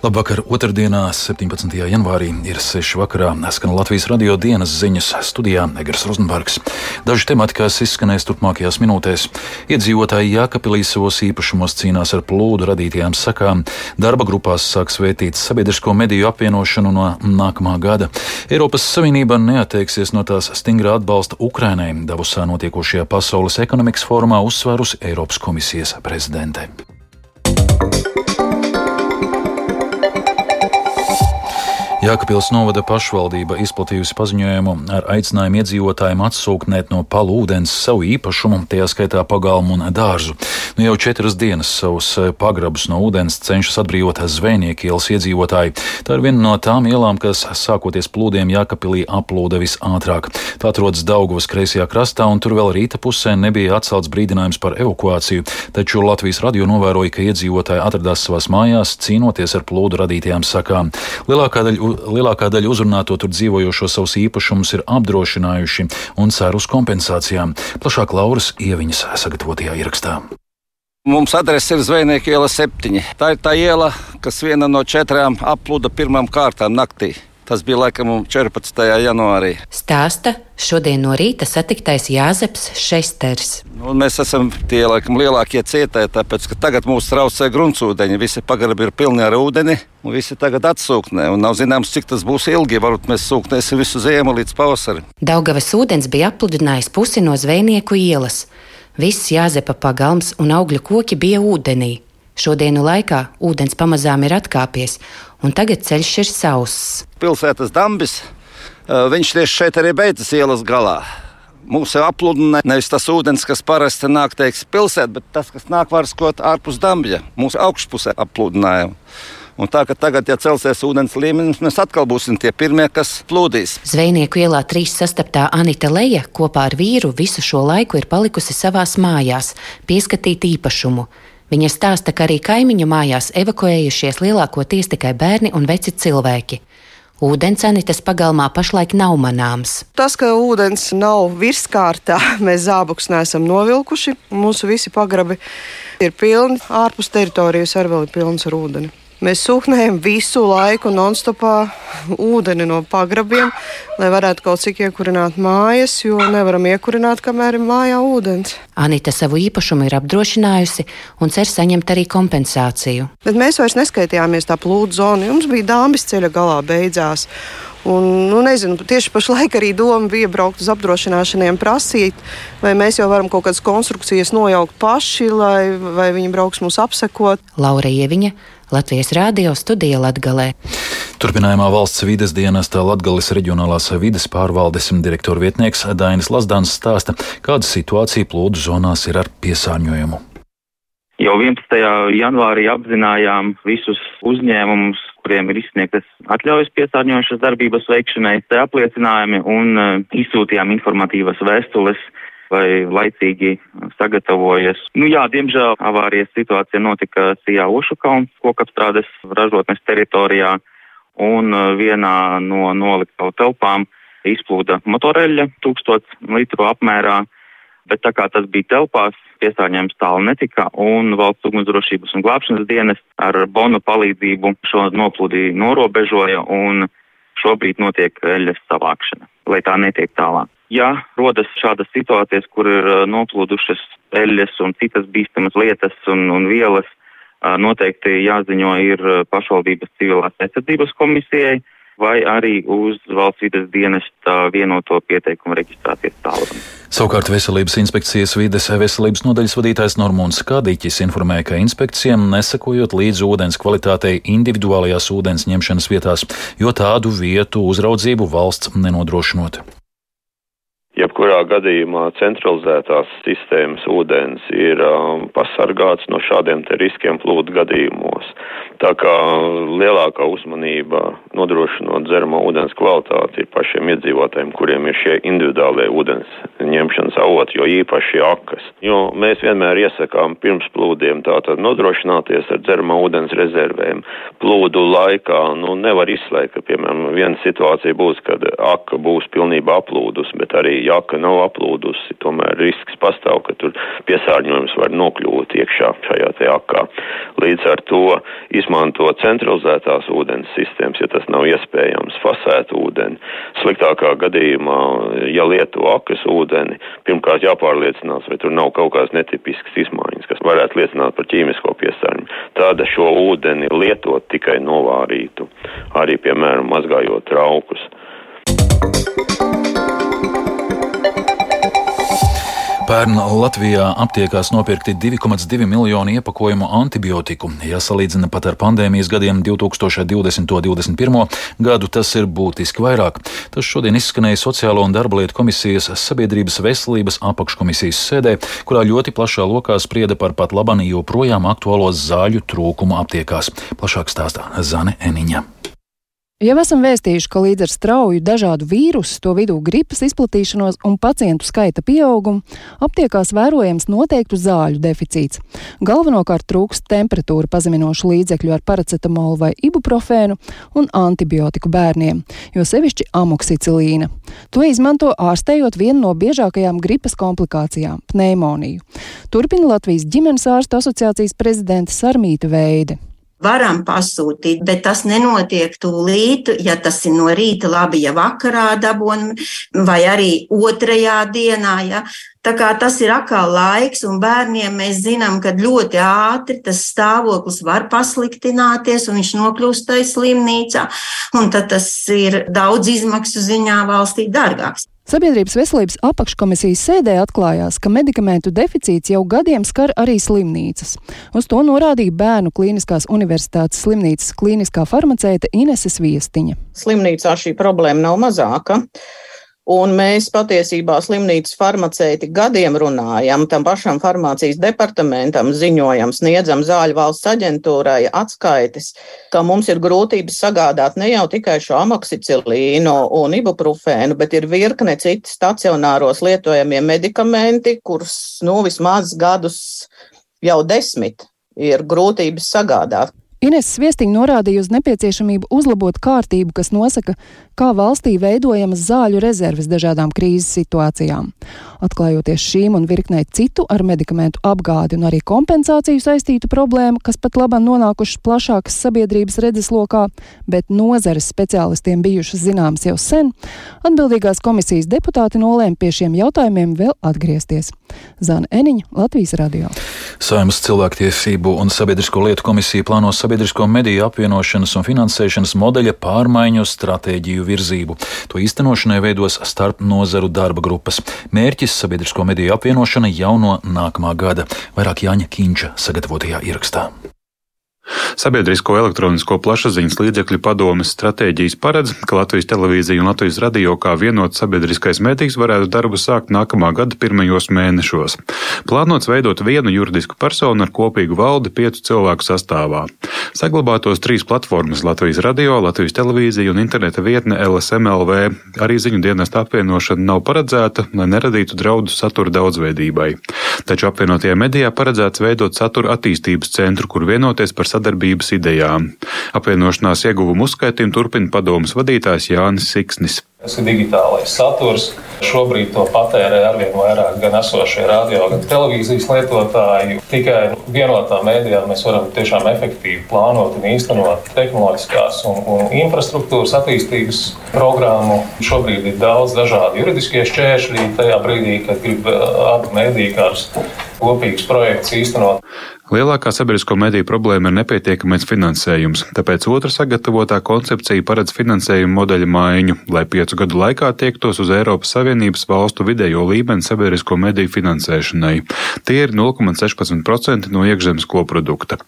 Labvakar, otrdienā, 17. janvārī, ir 6. vakarā. Skan Latvijas radio dienas ziņas studijā Egers Rozenbergs. Daži temati, kas izskanēs turpmākajās minūtēs. Iedzīvotāji Jākapilī savos īpašumos cīnās ar plūdu radītajām sakām. Darba grupās sāks vētīt sabiedrisko mediju apvienošanu no nākamā gada. Eiropas Savienība neatteiksies no tās stingrā atbalsta Ukrainai. Davusā notiekošajā pasaules ekonomikas formā uzsvērusi Eiropas komisijas prezidente. Jākapils novada pašvaldība izplatījusi paziņojumu ar aicinājumu iedzīvotājiem atsūknēt no palūdens savu īpašumu, tajā skaitā pagalmu un dārzu. Nu jau četras dienas savus eh, pagrabus no ūdens cenšas atbrīvot zvejnieku ielas iedzīvotāji. Tā ir viena no tām ielām, kas sākoties plūdiem Jākapilī aplūda visātrāk. Tā atrodas Daugavas kreisajā krastā, un tur vēl rīta pusē nebija atcelts brīdinājums par evakuāciju, taču Latvijas radio novēroja, ka iedzīvotāji atradās savās mājās, cīnoties ar plūdu radītajām sakām. Lielākā daļa lielākā daļa uzrunāto tur dzīvojošo savus īpašumus ir apdrošinājuši un cer uz kompensācijām. Plašāk Lauras Ieviņas sagatavotajā ierakstā. Mums adrese ir Zvejnieka iela 7. Tā ir tā iela, kas viena no četrām aplūda pirmām kārtām naktī. Tas bija laikam 14. janvārī. Stāsta šodien no rīta satiktais Jāzeps Šesters. Nu, mēs esam tie laikam lielākie cietēji, tāpēc ka tagad mūs traucē gruntsūdeņi. Visi pagrabi ir pilni ar ūdeni, un visi tagad atsūknē. Un nav zināms, cik tas būs ilgi. Varbūt mēs sūknēsim visu ziemu līdz pavasarim. Daugavas ūdens bija apludinājis pusi no zvejnieku ielas. Viss Jāzepa pagalms un augļu koki bija ūdenī. Šodienu laikā ūdens pamazām ir atkāpies, un tagad ceļš ir sauss. Pilsētas dambis, viņš tieši šeit arī beidzas ielas galā. Mūsu apludina nevis tas ūdens, kas parasti nāk teiks, pilsētā, bet tas, kas nāk varskot ārpus dambja, mūsu augšpusē apludinājumu. Un tā, ka tagad, ja celsies ūdens līmenis, mēs atkal būsim tie pirmie, kas plūdīs. Zvejnieku ielā trīs sastaptā Anita Leja kopā ar vīru visu šo laiku ir palikusi savās mājās, pieskatīt īpašumu. Viņa stāsta, ka arī kaimiņu mājās evakuējušies lielākoties tikai bērni un veci cilvēki. Ūdens anitas pagalmā pašlaik nav manāms. Tas, ka ūdens nav virskārtā, mēs zābakus neesam novilkuši. Mūsu visi pagrabi ir pilni, ārpus teritorijas arī vēl ir pilns ar ūdeni. Mēs sūknējam visu laiku non-stopā ūdeni no pagrabiem, lai varētu kaut cik iekurināt mājas, jo nevaram iekurināt, kamēr ir mājā ūdens. Anita savu īpašumu ir apdrošinājusi un cer saņemt arī kompensāciju. Bet mēs vairs neskaitījāmies tā plūdu zonu, jums bija dāmas ceļa galā beidzās. Un, nu, nezinu, tieši pašlaik arī doma bija braukt uz apdrošināšaniem, prasīt, vai mēs jau varam kaut kādas konstrukcijas nojaukt paši, lai, vai viņi brauks mūs apsekot. Laura Ieviņa, Latvijas Rādio studija Latgalē. Turpinājumā valsts vides dienestā Latgales reģionālās vides pārvaldes direktora vietnieks Dainis Lazdāns stāsta, kāda situācija plūdu zonās ir ar piesārņojumu. Jau 11. janvārī apzinājām visus uzņēmumus, kuriem ir izsniegtas atļaujas piesārņojušas darbības veikšanai, te apliecinājumi un uh, izsūtījām informatīvas vēstules vai laicīgi sagatavojas. Nu jā, diemžēl avārijas situācija notika Sijā Ušukalns kokapstrādes ražotnes teritorijā un uh, vienā no noliktavu telpām izplūda motoreļa tūkstots litru apmērā, bet tā kā tas bija telpās, piesārņojums tālu netika, un valsts ugunsdrošības un glābšanas dienas ar bonu palīdzību šo noplūdi norobežoja, un šobrīd notiek eļas savākšana, lai tā netiek tālāk. Ja rodas šādas situācijas, kur ir noplūdušas eļas un citas bīstamas lietas un, un vielas, noteikti jāziņo ir pašvaldības civilās aizsardzības komisijai, vai arī uz valsts vides dienesta vienoto pieteikumu reģistrācijas tālruni. Savukārt Veselības inspekcijas vides veselības nodaļas vadītājs Normons Kādīķis informēja, ka inspekcijām nesakojot līdzi ūdens kvalitātei individuālajās ūdens ņemšanas vietās, jo tādu vietu uzraudzību valsts nenodrošinot. Jebkurā gadījumā centralizētās sistēmas ūdens ir um, pasargāts no šādiem riskiem plūdu gadījumos. Tā kā lielākā uzmanība nodrošinot dzeramo ūdens kvalitāti ir pašiem iedzīvotājiem, kuriem ir šie individuālie ūdens ņemšanas avoti, jo īpaši akas. Jo mēs vienmēr iesakām pirms plūdiem tātad nodrošināties ar dzeramo ūdens rezervēm. Plūdu laikā nu, nevar izslēgt, ka, piemēram, viena situācija būs, kad aka būs pilnībā aplūdus, bet arī jaka nav aplūdusi, tomēr risks pastāv, ka tur piesārņojums var nokļūt iekšā šajā te akā. Līdz ar to izmanto centralizētās ūdens sistēmas, ja tas nav iespējams, fasēt ūdeni. Sliktākā gadījumā, ja lieto akas ūdeni, pirmkārt jāpārliecinās, vai tur nav kaut kādas netipiskas izmaiņas, kas varētu liecināt par ķīmisko piesārņojumu. Tāda šo ūdeni lietot tikai novārītu, arī, piemēram, mazgājot traukus. Pērn Latvijā aptiekās nopirkti 2,2 miljoni iepakojumu antibiotiku. Ja salīdzina pat ar pandēmijas gadiem 2020. un 2021. gadu, tas ir būtiski vairāk. Tas šodien izskanēja Sociālo un darba lietu komisijas sabiedrības veselības apakškomisijas sēdē, kurā ļoti plašā lokā sprieda par pat labani joprojām aktuālo zāļu trūkumu aptiekās. Plašāk stāstā Zane Eniņa. Jau esam vēstījuši, ka līdz ar strauju dažādu vīrusu, to vidū gripas izplatīšanos un pacientu skaita pieaugumu, aptiekās vērojams noteiktu zāļu deficīts. Galvenokārt trūkst temperatūra pazeminošu līdzekļu ar paracetamolu vai ibuprofēnu un antibiotiku bērniem, jo sevišķi amoksicilīna. To izmanto ārstējot vienu no biežākajām gripas komplikācijām - pneimoniju. Turpina Latvijas ģimenes ārstu asociācijas prezidenta Sarmīta Veide varam pasūtīt, bet tas nenotiek tūlīt, ja tas ir no rīta labi, ja vakarā dabūn, vai arī otrajā dienā. Ja. Tā kā tas ir atkal laiks, un bērniem mēs zinām, ka ļoti ātri tas stāvoklis var pasliktināties, un viņš nokļūst tajā slimnīcā, un tad tas ir daudz izmaksu ziņā valstī dārgāks. Sabiedrības veselības apakškomisijas sēdē atklājās, ka medikamentu deficīts jau gadiem skar arī slimnīcas. Uz to norādīja Bērnu Kliniskās universitātes slimnīcas klīniskā farmaceite Ineses Viestiņa. Slimnīcā šī problēma nav mazāka. Un mēs patiesībā slimnīcas farmaceiti gadiem runājam, tam pašam farmācijas departamentam ziņojam, sniedzam zāļu valsts aģentūrai atskaites, ka mums ir grūtības sagādāt ne jau tikai šo amoksicilīnu un ibuprofēnu, bet ir virkne citi stacionāros lietojamie medikamenti, kurus nu vismaz gadus jau desmit ir grūtības sagādāt. Ines Sviestiņa norādīja uz nepieciešamību uzlabot kārtību, kas nosaka, kā valstī veidojamas zāļu rezerves dažādām krīzes situācijām. Atklājoties šīm un virknei citu ar medikamentu apgādi un arī kompensāciju saistītu problēmu, kas pat labam nonākušas plašākas sabiedrības redzeslokā, bet nozares speciālistiem bijušas zināmas jau sen, atbildīgās komisijas deputāti nolēma pie šiem jautājumiem vēl atgriezties. Zana Eniņa, Latvijas radio. Saimas cilvēktiesību un sabiedrisko lietu komisija plāno sabiedrisko mediju apvienošanas un finansēšanas modeļa pārmaiņu stratēģiju virzību. To īstenošanai veidos starp nozaru darba grupas. Mērķis - sabiedrisko mediju apvienošana jau no nākamā gada. Vairāk Jāņa Kīņša sagatavotajā ierakstā. Sabiedrisko elektronisko plašsaziņas līdzekļu padomes stratēģijas paredz, ka Latvijas televīzija un Latvijas radio kā vienots sabiedriskais mēdījis varētu darbu sākt nākamā gada pirmajos mēnešos. Plānots veidot vienu juridisku personu ar kopīgu valdi piecu cilvēku sastāvā. Saglabātos trīs platformas - Latvijas radio, Latvijas televīzija un interneta vietne LSMLV. Arī ziņu dienesta apvienošana nav paredzēta, lai neradītu draudu satura daudzveidībai. Taču apvienotajā medijā paredzēts veidot satura attīstības centru, kur vienoties par sadarbības idejām. Apvienošanās ieguvumu uzskaitījumu turpina padomas vadītājs Jānis Siksnis. Tas ir digitālais saturs. Šobrīd to patērē arvien vairāk gan esošie radio, gan televīzijas lietotāji. Tikai vienotā mēdījā mēs varam tiešām efektīvi plānot un īstenot tehnoloģiskās un, un infrastruktūras attīstības programmu. Šobrīd ir daudz dažādu juridiskie šķēršļi tajā brīdī, kad grib abi mēdīji kādus kopīgus projektus īstenot. Lielākā sabiedrisko mediju problēma ir nepietiekamais finansējums, tāpēc otra sagatavotā koncepcija paredz finansējumu modeļa maiņu, lai piecu gadu laikā tiektos uz Eiropas Savienības valstu vidējo līmeni sabiedrisko mediju finansēšanai. Tie ir 0,16% no iekšzemes koprodukta.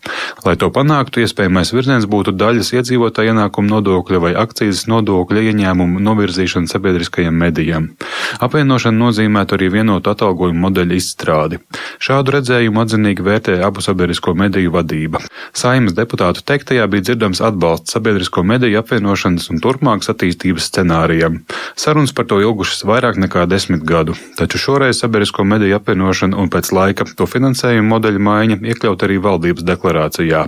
Lai to panāktu, iespējamais virziens būtu daļas iedzīvotāja ienākuma nodokļa vai akcijas nodokļa ieņēmumu novirzīšana sabiedriskajiem medijiem. Apvienošana nozīmētu arī vienotu atalgojumu modeļu izstrādi. Šādu redzējumu atzinīgi vērtē abu sabiedrisko mediju vadība. Saimas deputātu teiktajā bija dzirdams atbalsts sabiedrisko mediju apvienošanas un turpmākas attīstības scenārijam. Sarunas par to ilgušas vairāk nekā desmit gadu, taču šoreiz sabiedrisko mediju apvienošana un pēc laika to finansējuma modeļa maiņa iekļaut arī valdības deklarācijā.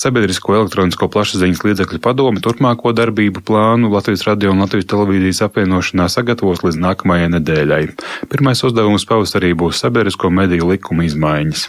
Sabiedrisko elektronisko plašsaziņas līdzekļu padome turpmāko darbību plānu Latvijas radio un Latvijas televīzijas apvienošanā sagatavos līdz nākamajai nedēļai. Pirmais uzdevums pavasarī būs sabiedrisko mediju likuma izmaiņas.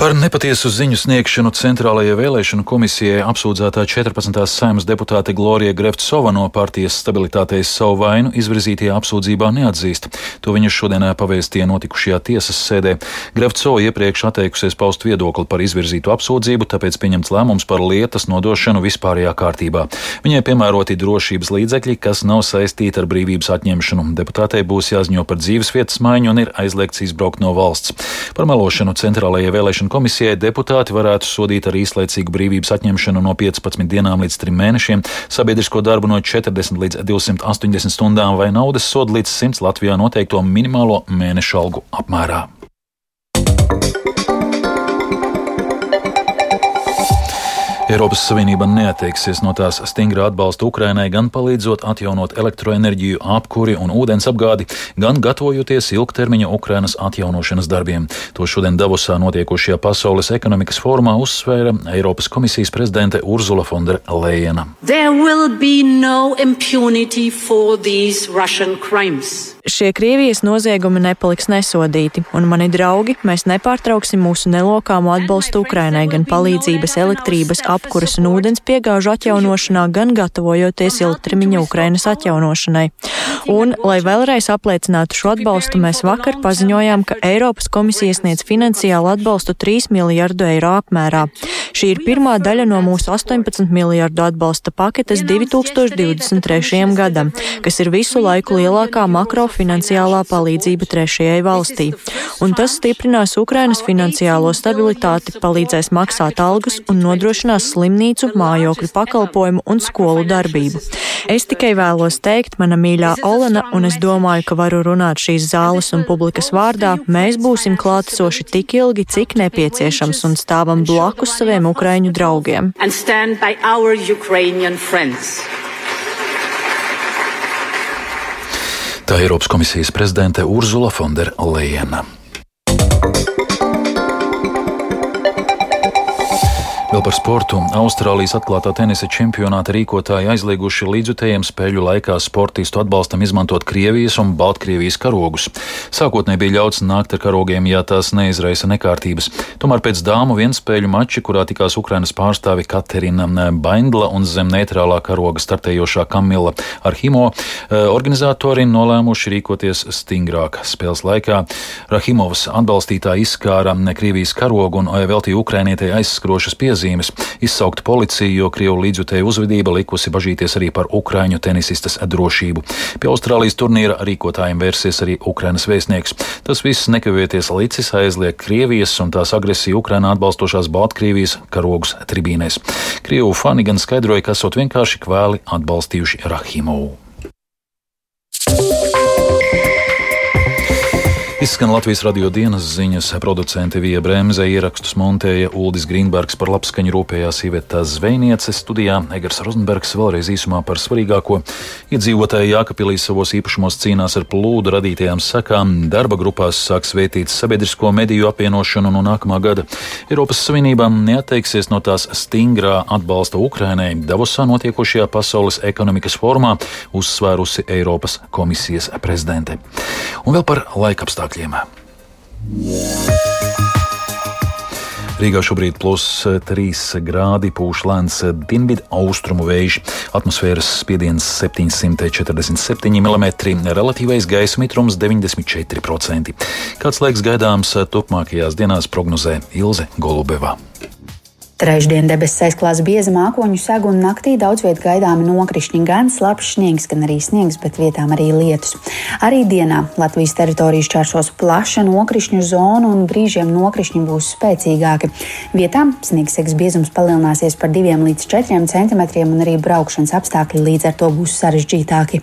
Par nepatiesu ziņu sniegšanu Centrālajai vēlēšanu komisijai apsūdzētā 14. saimas deputāte Glorija Greftsova no partijas stabilitātei savu vainu izvirzītajā apsūdzībā neatzīst. To viņa šodienā pavēstīja notikušajā tiesas sēdē. Greftsova iepriekš atteikusies paust viedokli par izvirzītu apsūdzību, tāpēc pieņemts lēmums par lietas nodošanu vispārējā kārtībā. Viņai piemēroti drošības līdzekļi, kas nav saistīti ar brīvības atņemšanu. Deputātei būs jāziņo par dzīves vietas maiņu un ir aizliegts izbraukt no valsts. Par melošanu Centrālajai vēlēšanu komisijai deputāti varētu sodīt ar īslaicīgu brīvības atņemšanu no 15 dienām līdz 3 mēnešiem, sabiedrisko darbu no 40 līdz 280 stundām vai naudas sodu līdz 100 Latvijā noteikto minimālo mēnešu algu apmērā. Eiropas Savienība neatteiksies no tās stingrā atbalsta Ukrainai, gan palīdzot atjaunot elektroenerģiju, apkuri un ūdens apgādi, gan gatavojoties ilgtermiņa Ukrainas atjaunošanas darbiem. To šodien Davosā notiekošajā Pasaules ekonomikas formā uzsvēra Eiropas komisijas prezidente Urzula. No Šie Krievijas noziegumi nepaliks nesodīti, un mani draugi, mēs nepārtrauksim mūsu nelokāmo atbalstu Ukrainai, gan palīdzības elektrības, apkuras un ūdens piegāžu atjaunošanā, gan gatavojoties ilgtermiņa Ukrainas atjaunošanai. Un, lai vēlreiz apliecinātu šo atbalstu, mēs vakar paziņojām, ka Eiropas komisija sniedz finansiālu atbalstu 3 miljardu eiro apmērā. Šī ir pirmā daļa no mūsu 18 miljardu atbalsta paketes 2023. gadam, kas ir visu laiku lielākā makrofinanciālā palīdzība trešajai valstī. Un tas stiprinās Ukrainas finansiālo stabilitāti, palīdzēs maksāt algas un nodrošinās slimnīcu, mājokļu pakalpojumu un skolu darbību. Es tikai vēlos teikt, mana mīļā Olena, un es domāju, ka varu runāt šīs zāles un publikas vārdā, mēs būsim klātesoši tik ilgi, cik nepieciešams un stāvam blakus saviem ukraiņu draugiem. Tā Eiropas komisijas prezidente Urzula Fonderleina. Vēl par sportu. Austrālijas atklātā tenisa čempionāta rīkotāji aizlieguši līdzutējiem spēļu laikā sportistu atbalstam izmantot Krievijas un Baltkrievijas karogus. Sākotnēji bija ļauts nākt ar karogiem, ja tās neizraisa nekārtības. Tomēr pēc dāmu vienspēļu mača, kurā tikās Ukrainas pārstāvi Katerina Baindla un zem neitrālā karoga startējošā Kamila Arhimo, eh, organizatori nolēmuši rīkoties stingrāk. Spēles laikā Rahimovas atbalstītāji izskāra Krievijas karogu un veltīja Ukrainietei aizskrošas piezīmes piezīmes, izsaukt policiju, jo Krievu līdzjutēju uzvedība likusi bažīties arī par Ukraiņu tenisistas drošību. Pie Austrālijas turnīra rīkotājiem vērsies arī Ukrainas vēstnieks. Tas viss nekavēties licis aizliek Krievijas un tās agresiju Ukrainā atbalstošās Baltkrievijas karogus tribīnēs. Krievu fani gan skaidroja, ka esot vienkārši kvēli atbalstījuši Rahimovu. Izskan Latvijas radio dienas ziņas, producente Vija Bremse, ierakstus montēja Uldis Grīnbergs par labskaņu rūpējās Iveta Zvejniece studijā, Egars Rozenbergs vēlreiz īsumā par svarīgāko. Iedzīvotāji Jākapilī savos īpašumos cīnās ar plūdu radītajām sakām, darba grupās sāks vētīt sabiedrisko mediju apvienošanu no nākamā gada. Eiropas Savienība neatteiksies no tās stingrā atbalsta Ukrainai Davosā notiekošajā pasaules ekonomikas formā, uzsvērusi Eiropas komisijas prezidente. Un vēl par laikapstākļiem apstākļiem. Rīgā šobrīd plus 3 grādi pūš lēns dienvidu austrumu vējš, atmosfēras spiediens 747 mm, relatīvais gaisa mitrums 94%. Kāds laiks gaidāms turpmākajās dienās prognozē Ilze Golubeva. Trešdien debesis aizklās bieza mākoņu segu un naktī daudz vietā gaidāmi nokrišņi, gan slapjš sniegs, gan arī sniegs, bet vietām arī lietus. Arī dienā Latvijas teritorijas čērsos plaša nokrišņu zona un brīžiem nokrišņi būs spēcīgāki. Vietām sniegs seks biezums palielināsies par 2 līdz 4 cm un arī braukšanas apstākļi līdz ar to būs sarežģītāki.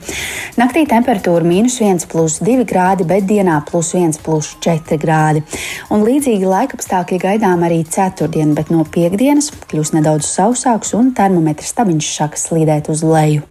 Naktī temperatūra mīnus 1 plus 2 grādi, bet dienā plus 1 plus 4 grādi. Un līdzīgi laikapstākļi gaidām arī ceturtdien, bet no piekdienas dienas kļūs nedaudz sausāks un termometra stabiņš sāks slīdēt uz leju.